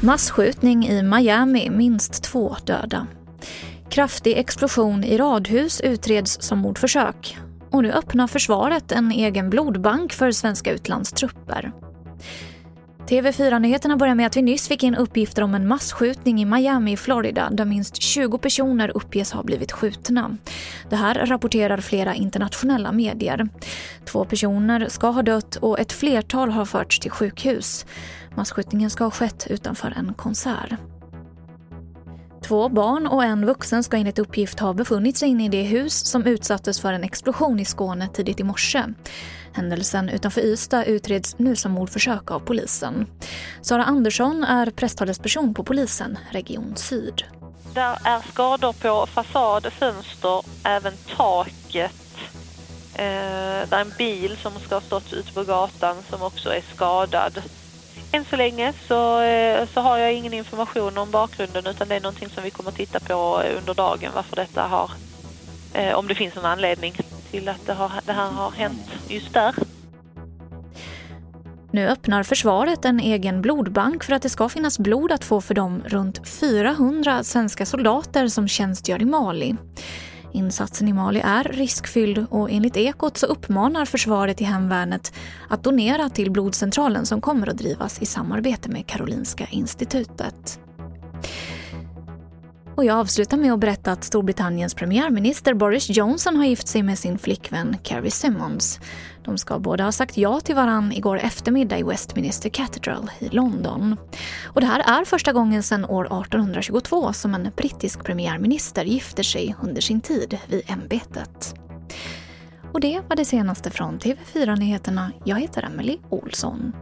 Masskjutning i Miami, minst två döda. Kraftig explosion i radhus utreds som mordförsök. Och nu öppnar försvaret en egen blodbank för svenska utlandstrupper. TV4-nyheterna börjar med att vi nyss fick in uppgifter om en massskjutning i Miami, Florida där minst 20 personer uppges ha blivit skjutna. Det här rapporterar flera internationella medier. Två personer ska ha dött och ett flertal har förts till sjukhus. Massskjutningen ska ha skett utanför en konsert. Två barn och en vuxen ska enligt uppgift ha befunnit sig inne i det hus som utsattes för en explosion i Skåne tidigt i morse. Händelsen utanför Ystad utreds nu som mordförsök av polisen. Sara Andersson är presstalesperson på polisen, Region Syd. Där är skador på fasad, fönster, även taket. Eh, det är en bil som ska ha stått ute på gatan som också är skadad. Än så länge så, eh, så har jag ingen information om bakgrunden utan det är någonting som vi kommer att titta på eh, under dagen varför detta har, eh, om det finns en anledning till att det, har, det här har hänt just där. Nu öppnar försvaret en egen blodbank för att det ska finnas blod att få för de runt 400 svenska soldater som tjänstgör i Mali. Insatsen i Mali är riskfylld och enligt Ekot så uppmanar försvaret i hemvärnet att donera till blodcentralen som kommer att drivas i samarbete med Karolinska institutet. Och jag avslutar med att berätta att Storbritanniens premiärminister Boris Johnson har gift sig med sin flickvän Carrie Simmons. De ska båda ha sagt ja till varann igår eftermiddag i Westminster Cathedral i London. Och det här är första gången sedan år 1822 som en brittisk premiärminister gifter sig under sin tid vid ämbetet. Och det var det senaste från TV4 Nyheterna. Jag heter Emily Olsson.